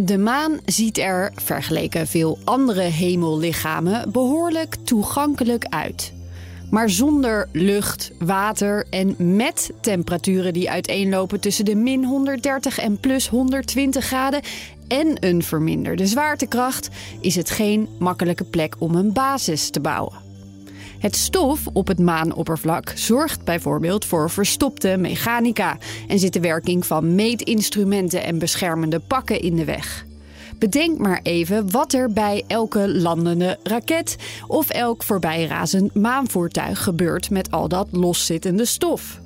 De maan ziet er, vergeleken veel andere hemellichamen, behoorlijk toegankelijk uit. Maar zonder lucht, water en met temperaturen die uiteenlopen tussen de min 130 en plus 120 graden en een verminderde zwaartekracht is het geen makkelijke plek om een basis te bouwen. Het stof op het maanoppervlak zorgt bijvoorbeeld voor verstopte mechanica en zit de werking van meetinstrumenten en beschermende pakken in de weg. Bedenk maar even wat er bij elke landende raket of elk voorbijrazend maanvoertuig gebeurt met al dat loszittende stof.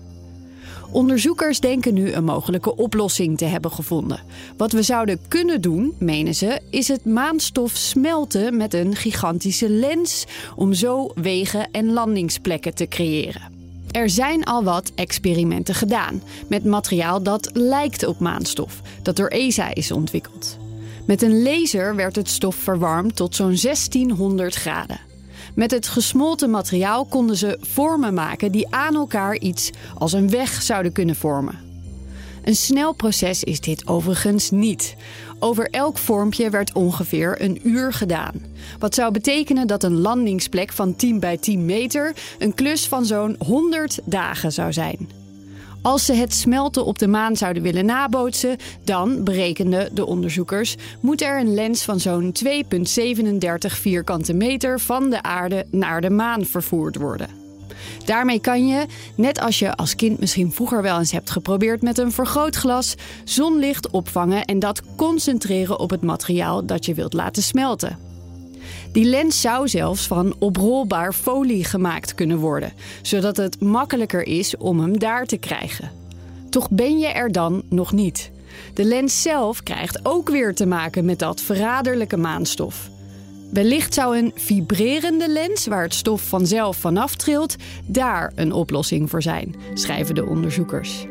Onderzoekers denken nu een mogelijke oplossing te hebben gevonden. Wat we zouden kunnen doen, menen ze, is het maanstof smelten met een gigantische lens om zo wegen en landingsplekken te creëren. Er zijn al wat experimenten gedaan met materiaal dat lijkt op maanstof, dat door ESA is ontwikkeld. Met een laser werd het stof verwarmd tot zo'n 1600 graden. Met het gesmolten materiaal konden ze vormen maken die aan elkaar iets als een weg zouden kunnen vormen. Een snel proces is dit overigens niet. Over elk vormpje werd ongeveer een uur gedaan. Wat zou betekenen dat een landingsplek van 10 bij 10 meter een klus van zo'n 100 dagen zou zijn. Als ze het smelten op de maan zouden willen nabootsen, dan, berekenden de onderzoekers, moet er een lens van zo'n 2,37 vierkante meter van de aarde naar de maan vervoerd worden. Daarmee kan je, net als je als kind misschien vroeger wel eens hebt geprobeerd met een vergrootglas, zonlicht opvangen en dat concentreren op het materiaal dat je wilt laten smelten. Die lens zou zelfs van oprolbaar folie gemaakt kunnen worden, zodat het makkelijker is om hem daar te krijgen. Toch ben je er dan nog niet. De lens zelf krijgt ook weer te maken met dat verraderlijke maanstof. Wellicht zou een vibrerende lens, waar het stof vanzelf vanaf trilt, daar een oplossing voor zijn, schrijven de onderzoekers.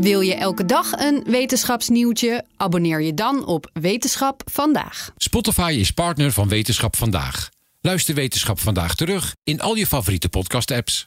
Wil je elke dag een wetenschapsnieuwtje? Abonneer je dan op Wetenschap vandaag. Spotify is partner van Wetenschap vandaag. Luister Wetenschap vandaag terug in al je favoriete podcast-apps.